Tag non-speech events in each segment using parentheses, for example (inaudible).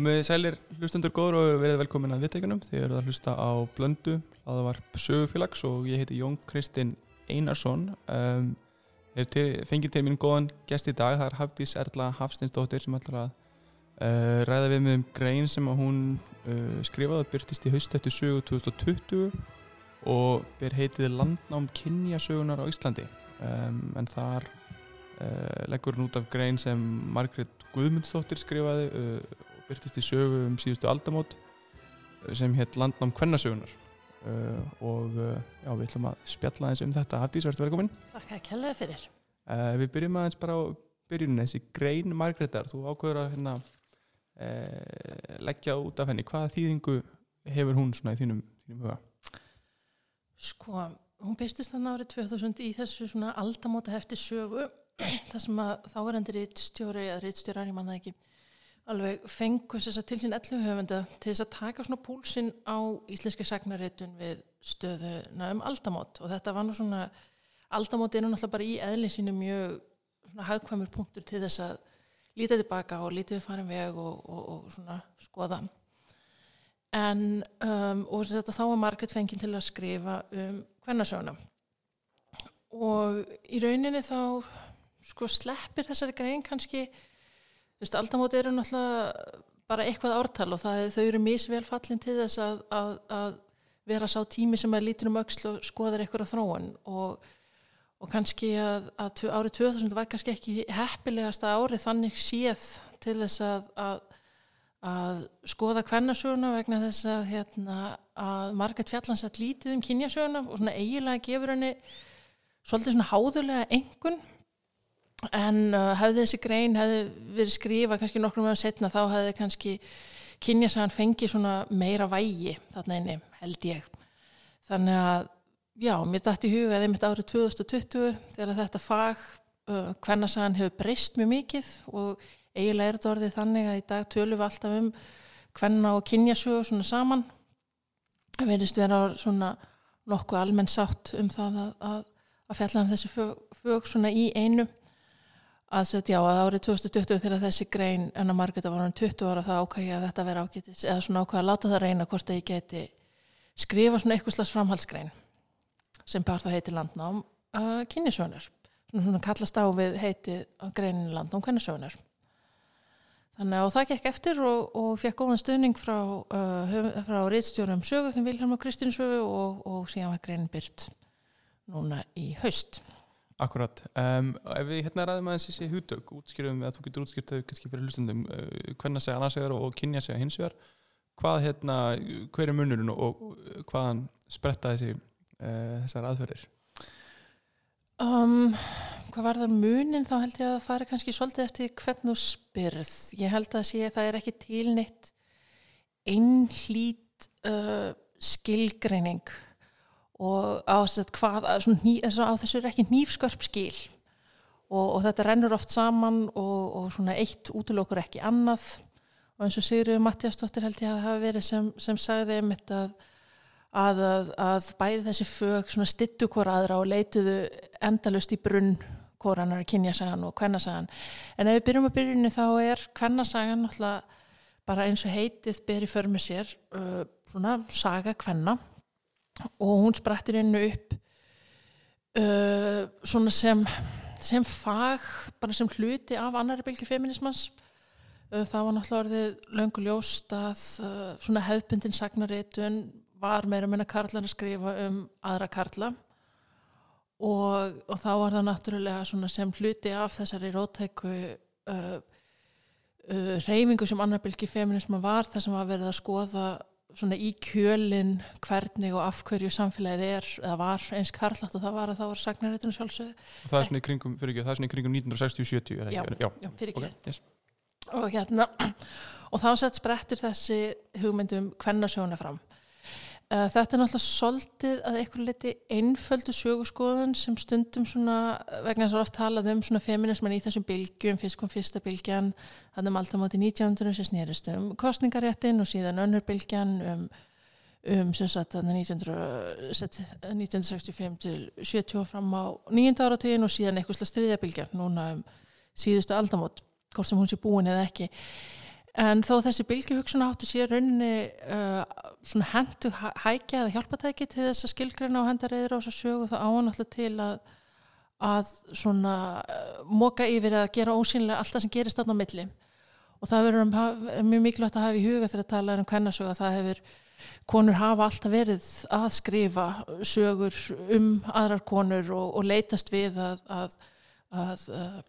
Komið sælir hlustendur góður og verið velkomin að viðtækunum. Þið eruð að hlusta á Blöndu, það var sögufélags og ég heiti Jón Kristinn Einarsson. Um, hef til, fengið til mín góðan gest í dag, það er Hafdís Erla Hafstinsdóttir sem ætlar að uh, ræða við með um grein sem hún uh, skrifaði og byrtist í haust eftir sögu 2020 og ber heitið Landnám kynjasögunar á Íslandi. Um, en þar uh, leggur hún út af grein sem Margret Guðmundsdóttir skrifaði uh, byrtist í sögu um síðustu aldamót sem hétt Landnám kvennasögunar uh, og uh, já, við ætlum að spjalla eins um þetta. Hafdís, verður velkomin. Þakka að kellaði fyrir. Uh, Við byrjum aðeins bara á byrjunni þessi grein Margreðar, þú ákveður að hérna, leggja út af henni. Hvaða þýðingu hefur hún svona í þínum, þínum huga? Sko, hún byrstist þannig árið 2000 í þessu svona aldamóta hefti sögu (clears throat) þar sem að þá er endur rittstjóri eða rittstjórar, ég manna ekki alveg fengus þess að til sín ellu höfenda til þess að taka svona púlsinn á íslenski sagnaréttun við stöðuna um aldamót. Og þetta var nú svona aldamót er nú náttúrulega bara í eðlinn sínu mjög hagkvæmur punktur til þess að líta tilbaka og líta við farin veg og, og, og svona skoða. En um, og þetta þá var Margret fenginn til að skrifa um hvernasöguna og í rauninni þá sko sleppir þessari grein kannski Þú veist, aldamóti eru náttúrulega bara eitthvað ártal og það, þau eru misvel fallin til þess að, að, að vera sá tími sem að lítur um auksl og skoðar eitthvað á þróun. Og, og kannski að, að árið 2000 var kannski ekki heppilegasta árið þannig séð til þess að skoða hvernasöguna vegna þess að hérna, Margaret Fjallansett lítið um kynjasöguna og svona eiginlega gefur henni svolítið svona háðulega engun en uh, hefði þessi grein hefði verið skrifa kannski nokkrum meðan setna þá hefði kannski kynjasagan fengið svona meira vægi þarna einni held ég. Þannig að já, mér dætti í huga eða mitt árið 2020 þegar þetta fag uh, hvernarsagan hefur breyst mjög mikið og eiginlega er þetta orðið þannig að í dag tölum við alltaf um hvenna og kynjasögu svona saman. Það verðist vera svona nokkuð almenn sátt um það að, að, að fjalla um þessi fög svona í einu að setja á að árið 2020 þegar þessi grein en að Margreta var hann 20 ára það ákvæði að þetta vera ágætis eða svona ákvæði að láta það reyna hvort það ég geti skrifa svona eitthvað slags framhaldsgrein sem bara þá heiti landnám uh, kynnisögnar svona, svona kallast á við heiti greinin landnám kynnisögnar þannig að það gekk eftir og, og fekk góðan stuðning frá, uh, frá reittstjórum sögu þeim Vilhelm og Kristín sögu og, og síðan var greinin byrt núna í haust Akkurat, um, ef við hérna ræðum aðeins þessi hútök, útskýrum við að þú getur útskýrt þau kannski fyrir hlustundum, uh, hvernig segja annars vegar og kynja segja hins vegar, hvað hérna, hver er munurinn og, og hvaðan spretta þessi uh, þessar aðferðir? Um, hvað var það munin þá held ég að fari kannski svolítið eftir hvern þú spyrð. Ég held að sé að það er ekki tilnitt einhlít uh, skilgreining og á, hvað, ný, á þessu er ekki nýfskörp skil. Og, og þetta rennur oft saman og, og svona eitt útlokkur ekki annað. Og eins og Sigriður Mattiastóttir held ég að hafi verið sem, sem sagði um þetta að Að, að, að bæði þessi fög stittu hvora aðra og leituðu endalust í brunn hvora hann er að kynja sagan og kvennasagan. En ef við byrjum að byrjunni þá er kvennasagan náttúrulega bara eins og heitið byrjið för með sér uh, svona saga kvenna og hún sprættir innu upp uh, svona sem sem fag, bara sem hluti af annari bylgi feminismans uh, það var náttúrulega orðið löngu ljóst að uh, svona hefðbundin sagnaritun var meira meina karlan að skrifa um aðra karla. Og, og þá var það náttúrulega sem hluti af þessari rótæku uh, uh, reyfingu sem annarbilgi feminisma var þar sem var verið að skoða svona í kjölinn hvernig og af hverju samfélagið er eða var eins karlægt og það var að það var sagnaréttunum sjálfsögðu og það er svona í kringum, er kringum 1960-70 já, já, já, fyrir ekki. okay, yes. og hérna (clears throat) og þá sett sprettur þessi hugmyndum hvernarsjóna fram þetta er náttúrulega soldið að einhverju liti einföldu sögurskoðun sem stundum svona, vegna þess að oft talað um svona feminisman í þessum bylgjum, fyrst kom fyrsta bylgjan, þannig um alltaf móti 1900 sem snýrist um kostningaréttin og síðan önnur bylgjan um, um sem sagt þannig 1965 til 70 fram á nýjönda áratögin og síðan eitthvað þriðja bylgjan núna um síðustu aldamót, hvort sem hún sé búin eða ekki. En þó þessi bylgjuhugsun áttu sér rauninni uh, hendu hækja eða hjálpatæki til þess að skilgreina og henda reyður á þess að sögu þá áan alltaf til að, að svona uh, móka yfir eða gera ósynlega allt það sem gerist þarna á milli. Og það verður um, mjög mikilvægt að hafa í huga þegar að tala um hvernasögu að það hefur, konur hafa alltaf verið að skrifa sögur um aðrar konur og, og leitast við að, að, að uh,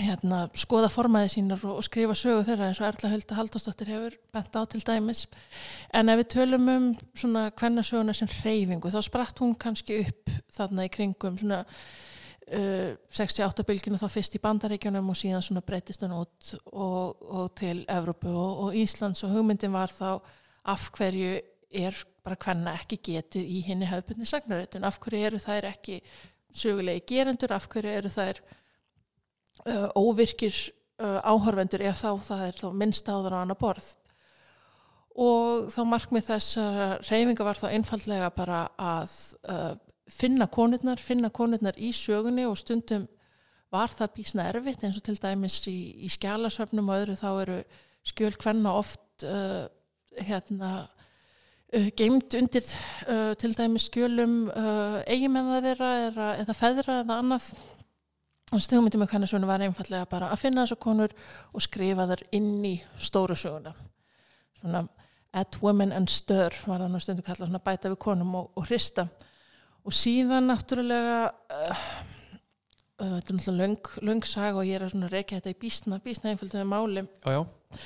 hérna, skoða formaði sínar og, og skrifa sögu þeirra eins og Erla Hulda Haldastóttir hefur bent á til dæmis. En ef við tölum um svona hvernasöguna sem reyfingu þá spratt hún kannski upp þarna í kringum svona uh, 68 bylginu þá fyrst í bandaríkjunum og síðan svona breytist hann út og, og til Evrópu og, og Íslands. Og hugmyndin var þá af hverju er bara hvenna ekki getið í henni höfbundni sagnaréttun, af hverju eru þær ekki sögulegi gerendur, af hverju eru þær uh, óvirkir uh, áhörvendur ef þá það er þá minnst áður á annar borð. Og þá markmið þess að reyfinga var þá einfallega bara að uh, finna konurnar, finna konurnar í sögunni og stundum var það bísna erfitt eins og til dæmis í, í skjálasöfnum og öðru þá eru skjöld hvenna oft uh, hérna uh, geimt undir uh, til dæmis skjölum eigimennar þeirra eða, eða feðra eða annað og stugmyndi með hvernig svona var einfallega bara að finna þessu konur og skrifa þar inn í stóru söguna. Svona at women and stir var það nú stundu kallað svona bæta við konum og, og hrista. Og síðan náttúrulega uh, uh, þetta er náttúrulega löng sag og ég er að svona reyka þetta í bísna bísna einfölduði máli. Já, já.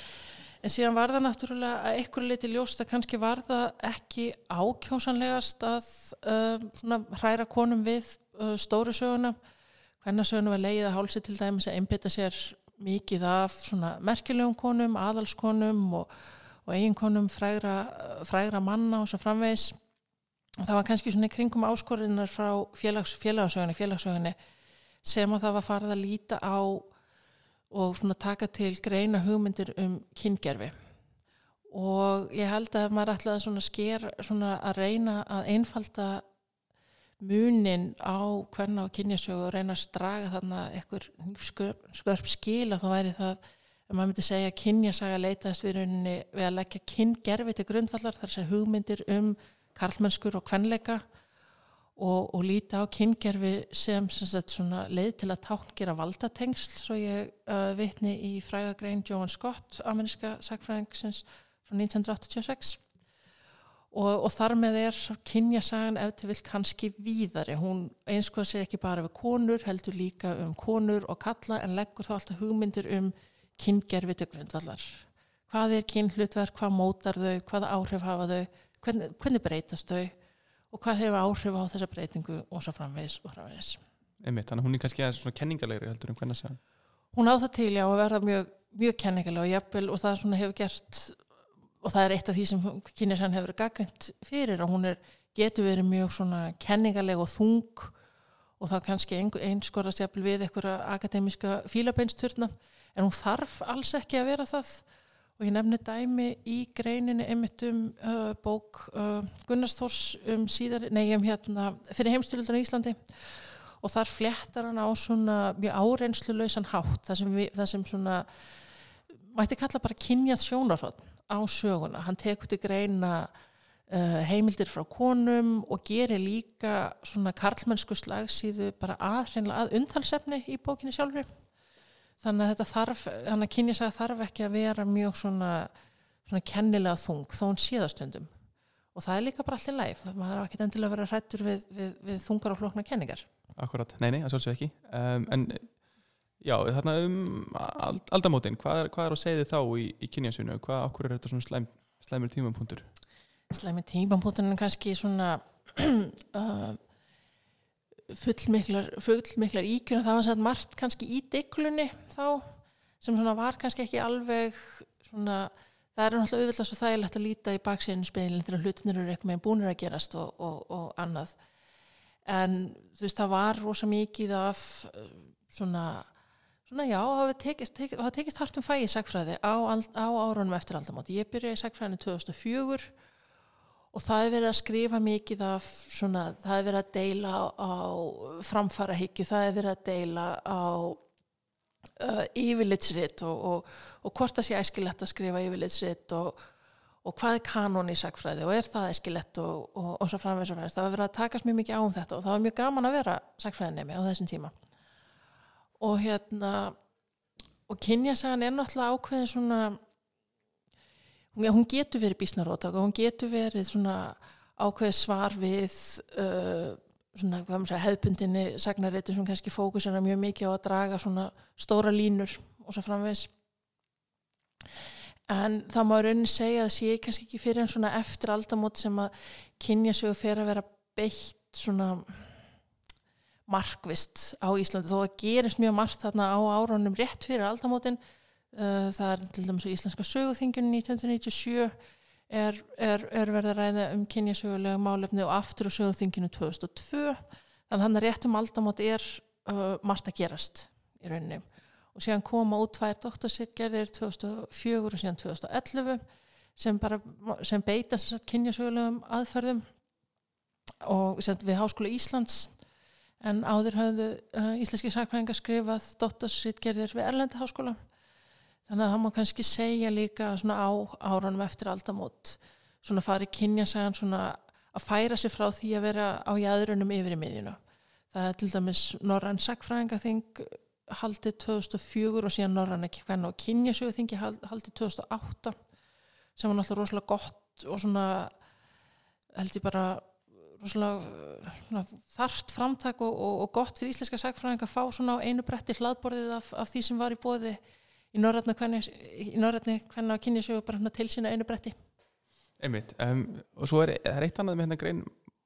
en síðan var það náttúrulega að einhverju leiti ljóst að kannski var það ekki ákjósanlegast að uh, svona hræra konum við stóru söguna Hvernasögnu var leið að hálsi til dæmis að einbita sér mikið af merkilegum konum, aðalskonum og, og eiginkonum frægra, frægra manna og svo framvegs. Og það var kannski svona kringum áskorinnar frá félags, félagsögunni, félagsögunni sem að það var farið að líta á og taka til greina hugmyndir um kyngerfi. Og ég held að ef maður ætlaði svona sker, að reyna að einfalda munin á hverna á kynjasögu og reyna að straga þarna eitthvað skörp skil að þá væri það ef maður myndi segja að kynjasaga leitaðist við, við að leggja kyngerfi til grundvallar þar sem hugmyndir um karlmennskur og kvenleika og, og líta á kyngerfi sem, sem leið til að tákngera valdatengsl svo ég uh, vitni í frægagrein Joan Scott, ameríska sagfræðingsins frá 1986 og, og þar með er kynjasagan ef til vill kannski víðari. Hún einskoða sér ekki bara við konur heldur líka um konur og kalla en leggur þá alltaf hugmyndir um kyngerfi til grundvallar. Hvað er kynhlutverk, hvað mótar þau? Hvað áhrif hafa þau, hvernig, hvernig breytast þau? Og hvað hefur áhrif á þessa breytingu? Og svo framvegs og framvegs Einmitt, þannig að hún er kannski aðeins svona kenningalegri heldur um hvernig það segja Hún á það til já að verða mjög, mjög kenningaleg og og það hefur gert og það er eitt af því sem kynnesann hefur gaggrind fyrir og hún er, getur verið mjög svona kenningarleg og þung og það kannski einskorast jafnvel við einhverja akademiska fílabeinsturna en hún þarf alls ekki að vera það. Og ég nefni dæmi í greininni einmitt um uh, bók uh, Gunnarsþórs um síðar, nei um hérna fyrir heimstyrlundan í Íslandi. Og þar flettar hann á svona mjög árenslu lausan hátt það sem, við, það sem svona mætti kalla bara kynjað sjónarhótt á söguna. Hann tekur til greina uh, heimildir frá konum og gerir líka svona karlmennsku slagsíðu bara aðhreinlega að undhalsefni í bókinni sjálfur. Þannig að þetta þarf, þannig að kynjasaga þarf ekki að vera mjög svona, svona kennilega þung þó hún síðastundum. Og það er líka bara allir læf. maður har ekki endilega að hrættur við, við, við þungar og flokna kenningar. Akkurat, nei, nei, það svolítið ekki. Um, en Já, þarna um aldamótin, hvað er, hvað er að segja þið þá í, í kynjasunu? Hvað, okkur er þetta svona slæm, slæmur tímapunktur? Slæmur tímapunktur er kannski svona (clears throat) uh, fullmiklar, fullmiklar íkjörn það var sætt margt kannski í deglunni þá, sem svona var kannski ekki alveg svona, það er náttúrulega auðvitað svo þægilegt að líta í baksíðinu speilin þegar hlutinir eru eitthvað með búinir að gerast og, og, og annað en þú veist það var rosa mikið af uh, svona Svona já, það tekist, tekist, tekist hartum fæði sagfræði á, á árunum eftir aldamóti. Ég byrjaði í sagfræðinu 2004 og það er verið að skrifa mikið af svona, það er verið að deila á, framfara higgju, það er verið að deila á uh, yfirlitsrit og, og, og hvort það sé æskilegt að skrifa yfirlitsrit og, og hvað er kanon í sagfræði og er það æskilegt og svo framvegs og framvegs. Það var verið að takast mjög mikið á um þetta og það var mjög gaman að vera sagfræðinemi á þessum tíma. Og hérna, og kynjasagan er náttúrulega ákveðin svona, hún getur verið bísnarótak og hún getur verið svona ákveð svar við uh, svona, segja, hefðbundinni sagnarétti sem kannski fókusera mjög mikið á að draga svona stóra línur og svo framvegs en það má raunin segja að sé kannski ekki fyrir en svona eftir aldamót sem að kynja sig og fer að vera beitt svona markvist á Íslandi. Þó að gerist mjög margt þarna á árunum rétt fyrir aldamótin uh, það er til dæmis Íslenska söguþingun 1997 er, er, er verið að ræða um kynjasögulega málefni og aftur á sögðinginu 2002 þannig hann er rétt um aldamot er uh, margt að gerast í rauninni. Og síðan koma út tvær doktorsittgerðir 2004 og síðan 2011 sem, bara, sem beita kynjasögulegum aðferðum. Og við Háskóla Íslands en áður hafðu uh, íslenski sakfræðingar skrifað doktorsittgerðir við Erlendi Háskóla Þannig að það má kannski segja líka svona á áranum eftir aldamót svona fari kynjasagan svona að færa sig frá því að vera á jæðrunum yfir í miðjuna. Það er til dæmis Norrann Sackfræðingaþing haldið 2004 og síðan Norrann ekki hvernig og kynjasöguþingi haldið 2008 sem var náttúrulega rosalega gott og svona held ég bara rosalega þarft framtak og, og, og gott fyrir íslenska Sackfræðing að fá svona á einu bretti hlaðborðið af, af því sem var í bóði í norrætni hvernig að kynja sig bara til sína einu bretti. Einmitt, um, og svo er, er eitt annað með hennar grein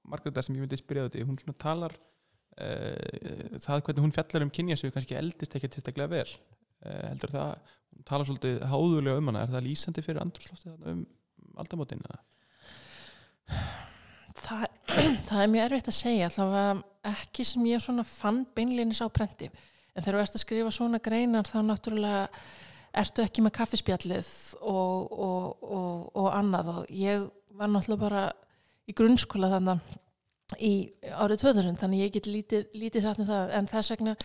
Margreta sem ég myndi spyrja þetta hún svona talar uh, það hvernig hún fjallar um kynja sig kannski eldist ekki tilstaklega vel. Uh, heldur það, hún talar svolítið háðulega um hana, er það lýsandi fyrir andrúrslóftið um aldamótin? Það, (clears throat) það er mjög erfitt að segja allavega ekki sem ég svona fann beinleinis á prenti. En þegar þú ert að skrifa svona greinar þá náttúrulega ertu ekki með kaffispjallið og, og, og, og annað. Og ég var náttúrulega bara í grunnskóla þannig í árið 2000 þannig ég get lítið, lítið satt um það. En þess vegna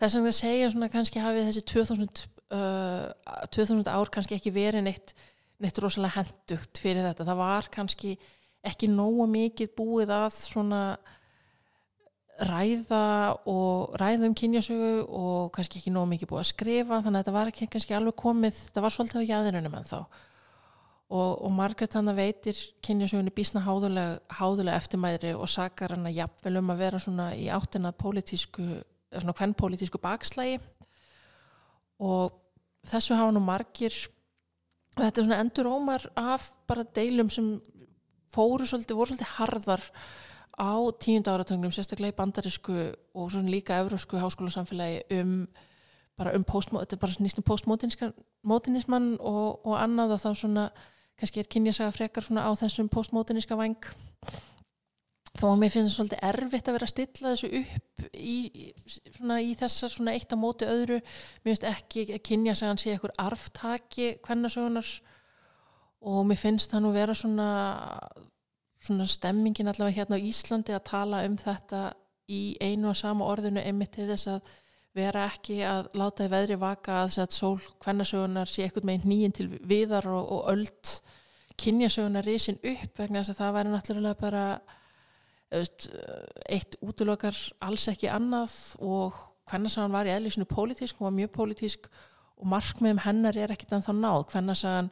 þess vegna segja svona kannski hafið þessi 2000, uh, 2000 ár kannski ekki verið neitt, neitt rosalega hendugt fyrir þetta. Það var kannski ekki nógu mikið búið að svona ræða og ræða um kynjasögu og kannski ekki nóg mikið búið að skrifa þannig að þetta var ekki kannski alveg komið þetta var svolítið á jæðinunum en þá og, og Margaret hann veitir kynjasögunni bísna háðulega, háðulega eftirmæðri og sakar hann að jafnvel um að vera svona í áttina pólitísku, svona hvern pólitísku bakslægi og þessu hafa nú margir þetta er svona endur ómar af bara deilum sem fóru svolítið, voru svolítið harðar á tíunda áratögnum, sérstaklega í bandarísku og svona líka eurósku háskólasamfélagi um bara um nýstum postmodernisman og, og annað og þá svona kannski er kynjasaga frekar svona á þessum postmoderniska vang þá að mér finnst það svolítið erfitt að vera að stilla þessu upp í, svona, í þessar svona eitt á móti öðru. Mér finnst ekki að kynjasagan sé ekkur arftaki hvernasögunar og mér finnst það nú vera svona svona stemmingin allavega hérna á Íslandi að tala um þetta í einu og sama orðinu einmitt til þess að vera ekki að láta í veðri vaka að þess að sól hvernasögunar sé ekkert meginn nýjinn til viðar og, og öld kynjasögunar risin upp vegna þess að það væri náttúrulega bara eitt útlokar alls ekki annað og hvernasögun var í eðlisinu pólitísk, hún var mjög pólitísk og markmiðum hennar er ekkert en þá náð. Hvernasögun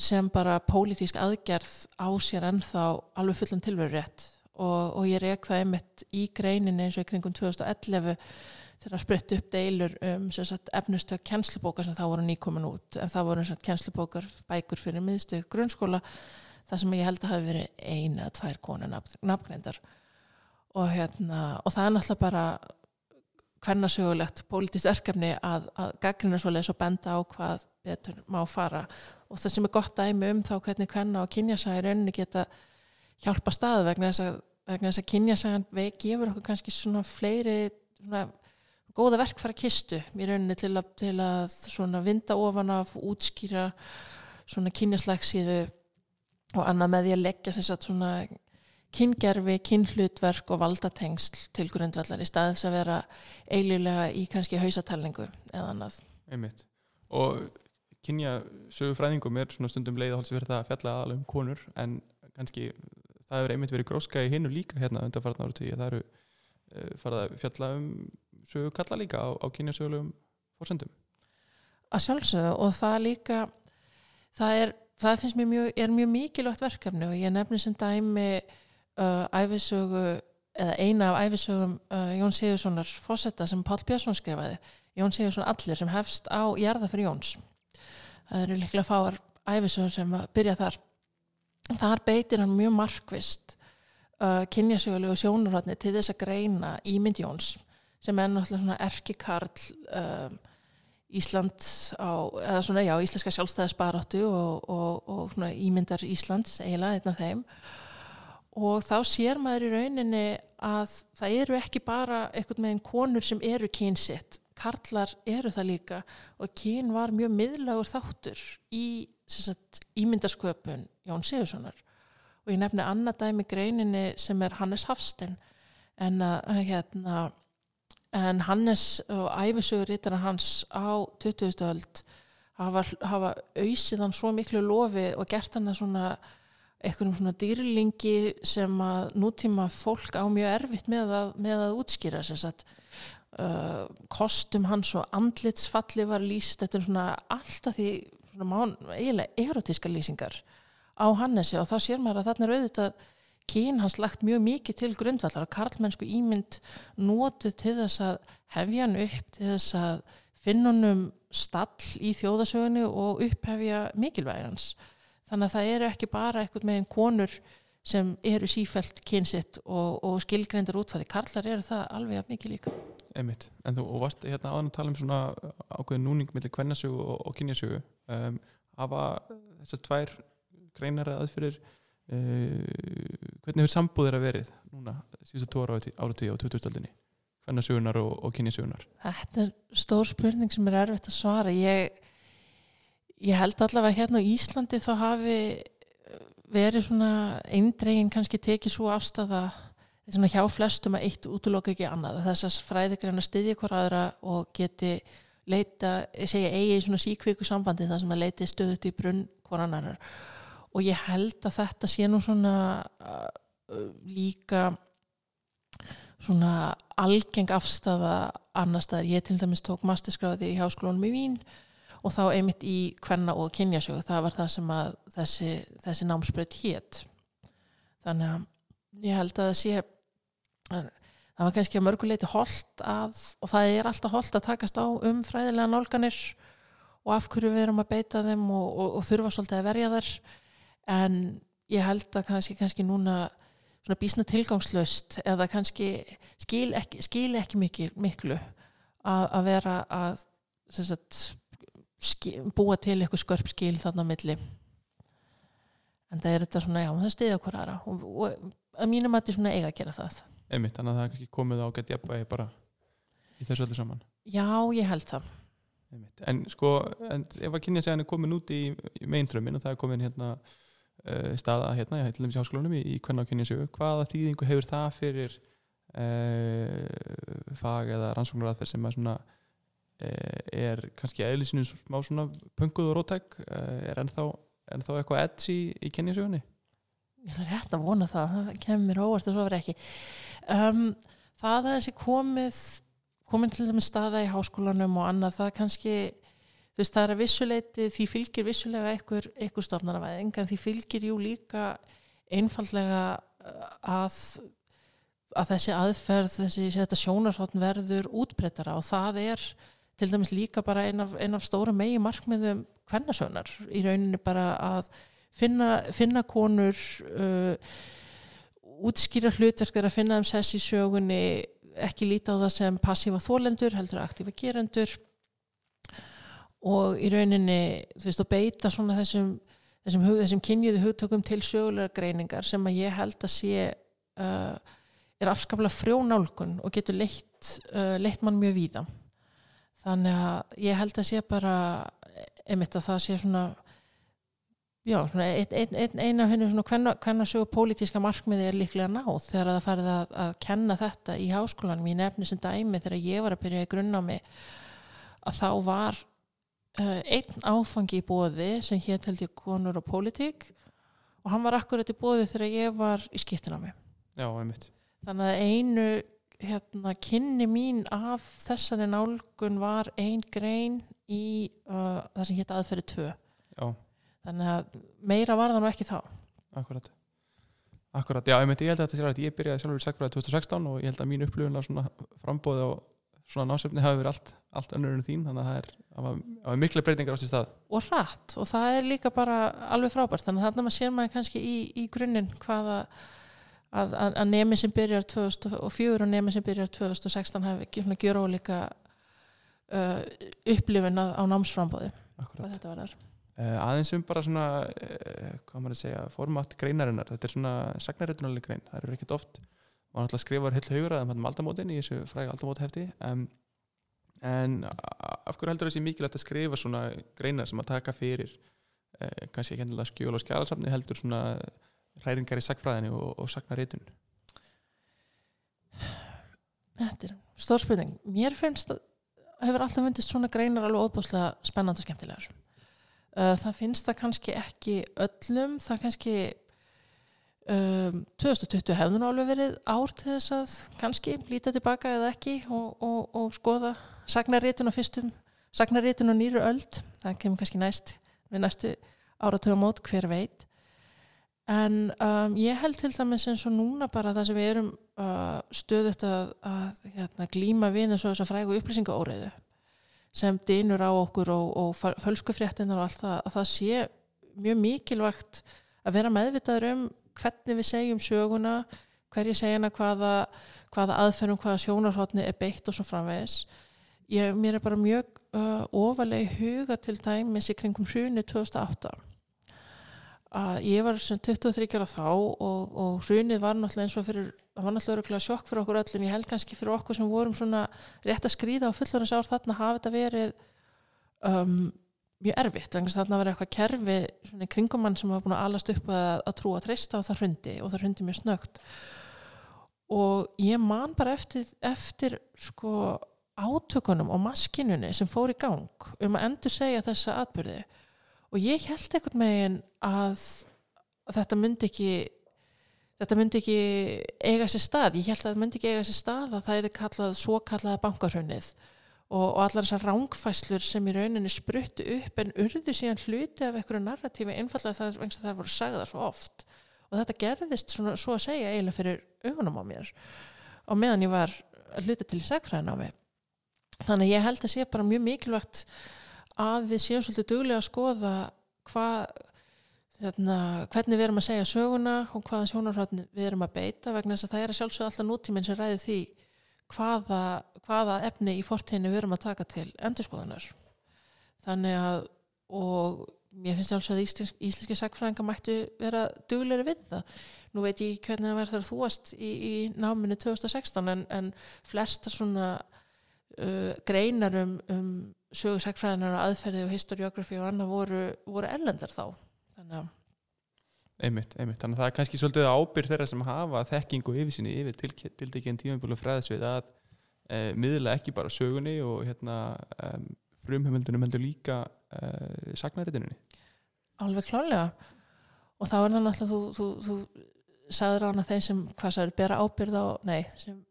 sem bara pólitísk aðgerð á sér ennþá alveg fullan tilveru rétt og, og ég reik það einmitt í greininni eins og í kringum 2011 þegar að spretta upp deilur um efnustökk kjenslubókar sem þá voru nýkomin út. En það voru kjenslubókar bækur fyrir miðstökk grunnskóla það sem ég held að hafi verið eina eða tvær konu nafngreindar. Og, hérna, og það er náttúrulega bara hvernasögulegt pólitist örkefni að, að gaggrina svo leiðis og benda á hvað betur má fara. Og það sem er gott dæmi um þá hvernig hvenna og kynjasæði rauninni geta hjálpa stað vegna þess að, að kynjasæðan veik gefur okkur kannski svona fleiri svona góða verkfæra kistu í rauninni til að, til að svona vinda ofan af útskýra svona kynjaslagsíðu og annað með því að leggja svona kyngerfi, kynhlutverk og valdatengsl til grundvallar í staðis að vera eililega í kannski hausatalningu eða annað. Einmitt. Og kynja sögufræðingum er svona stundum leið að holds verið það að fjalla aðalega um konur en kannski það hefur einmitt verið gróska í hinnu líka hérna undan farna ára tíu. Það eru uh, farið að fjalla um sögu kalla líka á, á kynja sögulegum fórsendum. Að sjálfsögðu og það líka það er, það finnst mér mjög, er mjög mikilvægt verkefni og ég nefnir sem dæmi uh, æfisögu eða eina af æfisögum uh, Jón Sigurssonar fósetta sem Pál Björnsson skrifaði. Jón Sigursson allir sem hefst á Jærða fyrir Jóns. Það eru líklega fáar æfisögur sem byrja þar. Þar beitir hann mjög markvist uh, kynjasögulegu sjónurhóttni til þess að greina ímynd Jóns sem er náttúrulega svona erkikarl uh, Ísland á, eða svona já, íslenska sjálfstæðisbaráttu og, og, og svona ímyndar Íslands eiginlega, einn af þeim og þá sér maður í rauninni að það eru ekki bara með einn konur sem eru kynsitt. Karlar eru það líka. Og kyn var mjög miðlagur þáttur í sagt, ímyndasköpun Jón Sigurssonar og ég nefni annað dæmi greininni sem er Hannes Hafstein. En, að, hérna, en Hannes og æfisugur hans á 20. öld hafa, hafa auðsið hann svo miklu lofi og gert hann að svona einhverjum svona dýrlingi sem að nútíma fólk á mjög erfitt með að, með að útskýra þess að uh, kostum hans og andlitsfalli var líst, þetta er svona alltaf því svona mán, eiginlega erotíska lýsingar á Hannesi og þá sér maður að þarna er auðvitað kín hans lagt mjög mikið til grundvallar og karlmennsku ímynd nótið til þess að hefja hann upp til þess að finna hann um stall í þjóðasögunni og upphefja mikilvægans þannig að það eru ekki bara eitthvað með einn konur sem eru sífælt kynsitt og, og skilgreindur útfæði karlar eru það alveg mikið líka. Einmitt, en þú varst hérna áðan að tala um svona ákveðin núning millir kvennasögu og, og kynjasögu. Um, hafa þessar tvær greinar aðfyrir uh, hvernig hefur sambúðir að verið núna síðustu tóra áratíu á 2000-aldinni kvennasögunar og, og kynjasögunar Þetta er stór spurning sem er erfitt að svara. Ég ég held allavega hérna á Íslandi þá hafi eh, verið svona eindregin kannski tekið svo afstæða svona hjá flestum að eitt útloka ekki annað. Þess að fræðigræna styðja hver aðra og geti leita, segja eigi svona síkvíku sambandi þar sem að leiti stöðut í brunn hver annar og ég held að þetta sé nú svona uh, líka svona algeng afstæða annar staðar, ég til dæmis tók masterskráði í háskólunum í Vín og þá einmitt í hvenna og kynjasögu það var það sem að þessi, þessi námsbreyt hétt þannig að ég held að það sé að það var kannski að mörguleiti holdt að og það er alltaf holdt að takast á um fræðilega nálganir og af hverju við erum að beita þeim og, og, og þurfa svolítið að verja þar en ég held að kannski, kannski núna svona bísna tilgangslöst eða kannski skil ekki, skil ekki mikil, miklu að, að vera að sagt, búa til eitthvað skörp skil þarna á milli. En það er þetta svona, já, það stiðja hver aðra. Og, og að mínum að þetta er svona eiga að gera það. Einmitt, þannig að það er kannski komið á gett jafnvægi bara í þessu öllu saman. Já, ég held það. Einmitt. En sko, en ef að kynja segja hann er komin út í, í meintrömmin og það er komin hérna uh, staða hérna, ég lemmis í háskólanum í, í hvernig á kynja sögu, hvaða þýðingu hefur það fyrir uh, fag eða rannsóknaraðferð sem að svona er kannski eðlisinu smá svona punguð og rótæk eh, er ennþá, ennþá eitthvað edds í, í kynjasögunni? Ég er rétt að vona það, það kemur óvart og svo verið ekki um, það að þessi komið komin til dæmis staða í háskólanum og annað það kannski veist það er að vissuleiti því fylgir vissulega einhver, einhver stofnarafæðing en því fylgir jú líka einfallega eh, að að þessi aðferð, þessi sjónarhóttn verður útbreytara og það er til dæmis líka bara einn af, ein af stóra megi markmiðum hvernasögnar í rauninni bara að finna, finna konur uh, útskýra hlutverkar að finna um sess í sögunni ekki líta á það sem passífa þólendur heldur aktífa gerendur. Og í rauninni þú veist og beita svona þessum þessum, þessum kynjuðu hugtökum til sögulegar greiningar sem að ég held að sé uh, er afskaplega frjónálgun og getur leitt, uh, leitt mann mjög víða þannig að ég held að sé bara einmitt að það sé svona já, svona ein, ein, ein, eina hennu svona hvenna, hvenna sögur pólitíska markmiði er líklega náð þegar það farið að, að kenna þetta í háskólanum í nefni sem dæmi þegar ég var að byrja í grunnámi að þá var uh, einn áfangi í bóði sem hér held ég konur og pólitík og hann var akkurat í bóði þegar ég var í skiptinámi Já, einmitt. þannig að einu hérna, kynni mín af þessari nálgun var ein grein í uh, það sem hétt aðferði 2 Já, þannig að meira var það nú ekki þá akkurat. Akkurat, já, einmitt, ég held að þetta sé rætt. Ég byrjaði sjálfur í sagfræði 2016 og ég held að mín upplifun af svona frambóði og svona násefni hafi verið allt, allt önnur en þín, þannig að það er, það var, það var mikla breytingar á sér stað. og hratt og það er líka bara alveg frábært þannig að þarna maður sér maður kannski í, í grunninn hvaða að, að, að nemi sem byrjar 2004 og nemi sem byrjar 2016 hafi gjör ólíka uh, upplifun á, námsframbóði hvað þetta var þar Uh, aðeins um bara svona, uh, hvað maður að segja, format greinarinnar. Þetta er svona sagnarreitunarlega grein. Það eru ekkert oft. Man alltaf skrifar heill haugur að um aldamótin í þessu fræga aldamóthefti. Um, en af hverju heldur þessi mikilvægt að skrifa svona greinar sem að taka fyrir uh, kannski ekki endilega skjöl og skjálasafni heldur svona hræringar í sagfræðinni og, og sagnarreitun. Þetta er stór spurning. Mér finnst að hefur alltaf myndist svona greinar alveg óbúslega spennandi og skemmtilegar. Uh, það finnst það kannski ekki öllum, það kannski um, 2020 hefði nú alveg verið ár til þess að kannski líta tilbaka eða ekki og, og, og skoða sagnarritun á fyrstum, sagnarritun á nýru öld, það kemur kannski næst við næstu áratögamót, hver veit. En um, ég held til dæmis eins og núna bara það sem við erum uh, stöðut að, að hérna, glíma við eins og þess að frægu upplýsingaóreiðu sem dynur á okkur og, og fölskufréttinar og allt það, að það sé mjög mikilvægt að vera meðvitaður um hvernig við segjum söguna, hverju segjana hvaða, hvaða aðferðum, hvaða sjónarhóttni er beitt og svo framvegis. Ég, mér er bara mjög uh, ofalega huga til dæmis í kringum hruni 2008 að ég var sem 23 ára þá og, og hrunið var náttúrulega eins og fyrir það var náttúrulega sjokk fyrir okkur öll en ég held kannski fyrir okkur sem vorum svona rétt að skrýða á fullorins ár þarna hafi þetta verið um, mjög erfitt þess að þarna var eitthvað kerfi svona kringumann sem var búin að alast upp að, að trúa að treysta og það hrundi og það hrundi mjög snögt og ég man bara eftir, eftir sko átökunum og maskinunni sem fór í gang um að endur segja þessa atbyrði og ég held einhvern megin að, að þetta myndi ekki þetta myndi ekki eiga sér stað, ég held að þetta myndi ekki eiga sér stað að það er kallað svo kallaða bankarhunnið og, og allar þessar rángfæslur sem í rauninni spruttu upp en urðu síðan hluti af einhverju narratífi einfallega það, vegna þess að það voru sagðar svo oft. Og þetta gerðist svona, svo að segja eiginlega fyrir augunum á mér. Og meðan ég var að hluta til í sagfræðin á mig þannig ég held að sé bara mjög mikilvægt að við séum svolítið duglega að skoða hvað Þarna, hvernig við erum að segja söguna og hvaða sjónarhóttni við erum að beita vegna þess að það er að sjálfsögða alltaf nútíminn sem ræði því hvaða, hvaða efni í fortíðinu við erum að taka til endurskoðunar. Þannig að og mér finnst sjálfsögða að íslensk, íslenski sagfræðinga mættu vera dugleiri við það. Nú veit ég hvernig það verður þú varst í, í náminu 2016 en, en flesta svona uh, greinar um, um sögu sagfræðinar og aðferði og historiografi og annað voru, voru ellendar þá þannig að Einmitt, einmitt. Þannig að það er kannski svolítið ábyrð þeirra sem hafa þekking og yfirsinni yfir til, til en tímanbúlu fræðsvið að e, miðla ekki bara sögunni og hérna um, frumheimildunum heldur líka e, sagnaritinunni. Alveg klálega og þá er það náttúrulega þú, þú, þú sagður á hana þeim sem hvað sagður, bera ábyrð á nei, sem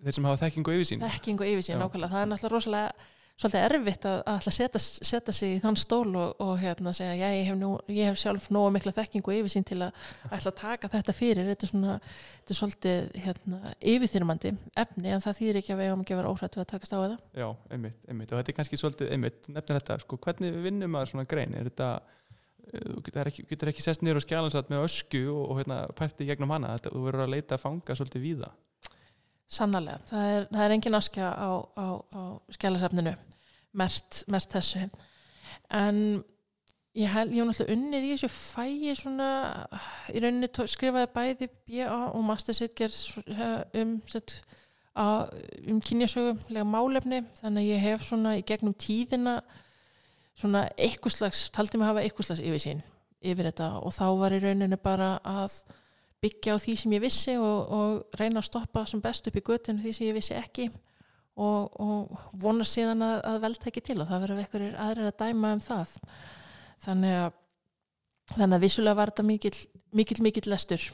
Þeir sem hafa þekking og yfirsinn. þekking og yfirsýn nákvæmlega, það er náttúrulega rosalega svolítið erfitt að, að að setja, setja sig í þann stól og, og hérna segja, ég hef, nú, ég hef sjálf nógu mikla þekking og yfirsýn til að að taka þetta fyrir, þetta er svona þetta er svolítið hérna, yfirþyrmandi efni, en það þýðir ekki að við eigum ekki að vera óhrætt við að takast á það. Já, einmitt, einmitt. Og þetta er kannski svolítið, einmitt, nefnir þetta, sko, hvernig við vinnum maður svona grein? Er þetta, eh, þú getur ekki, getur ekki sest niður og skjálansat með ösku og, og hérna, pært í gegnum hana. Þetta, þú verður að leita að fanga svolítið víða. Sannarlega, það er, það er engin askja á, á, á skjálasafninu mert, mert þessu. En ég hef, náttúrulega unnið í þessu fæi svona, í rauninni skrifaði bæði BA og mastersitger um sett, á, um kynjasögulega málefni. Þannig að ég hef svona í gegnum tíðina svona eitthvað slags, taldi mig hafa eitthvað slags yfirsýn yfir þetta. Og þá var í rauninu bara að byggja á því sem ég vissi og, og reyna að stoppa sem best upp í göttinu því sem ég vissi ekki. Og, og vona síðan að, að vel tekja til og það verður einhverjir aðrir að dæma um það. Þannig að þannig að vissulega var þetta mikill mikill, mikill lestur.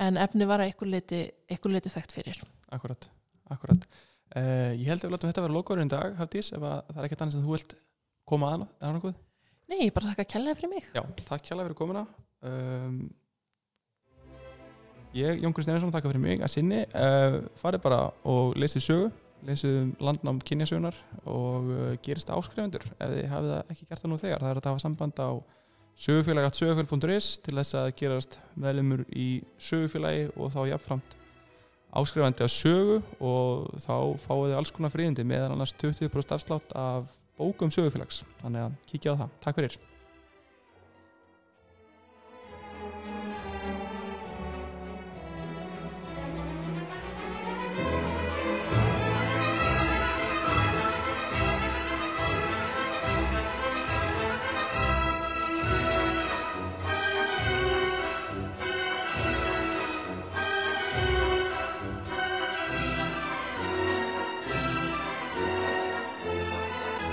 En efni var að einhver leiti, einhver leiti þekkt fyrir. Akkurat, akkurat uh, Ég held að við látum þetta vera lokaurinn í dag Hafdís, ef að, það er ekkert annars en þú vilt koma aðna, er það nokkuð? Nei, ég bara þakka að kella fyrir mig. Já, takk kjærlega fyrir komuna. Um, Ég, Jón Kristjánsson, þakka fyrir mig að sinni. Uh, farið bara og lesið sögu lesið um landnám kynjasögunar og uh, gerist áskrifundur ef þið hafið það ekki gert það nú þegar. Það er að hafa samband á sögufélag.sögufélag.is til þess að gerast meðlumur í sögufélagi og þá jafnframt áskrifandi á sögu og þá fáið þið alls konar fríðindi meðan annars 20% afslátt af bókum sögufélags. Þannig að kíkja á það. Takk fyrir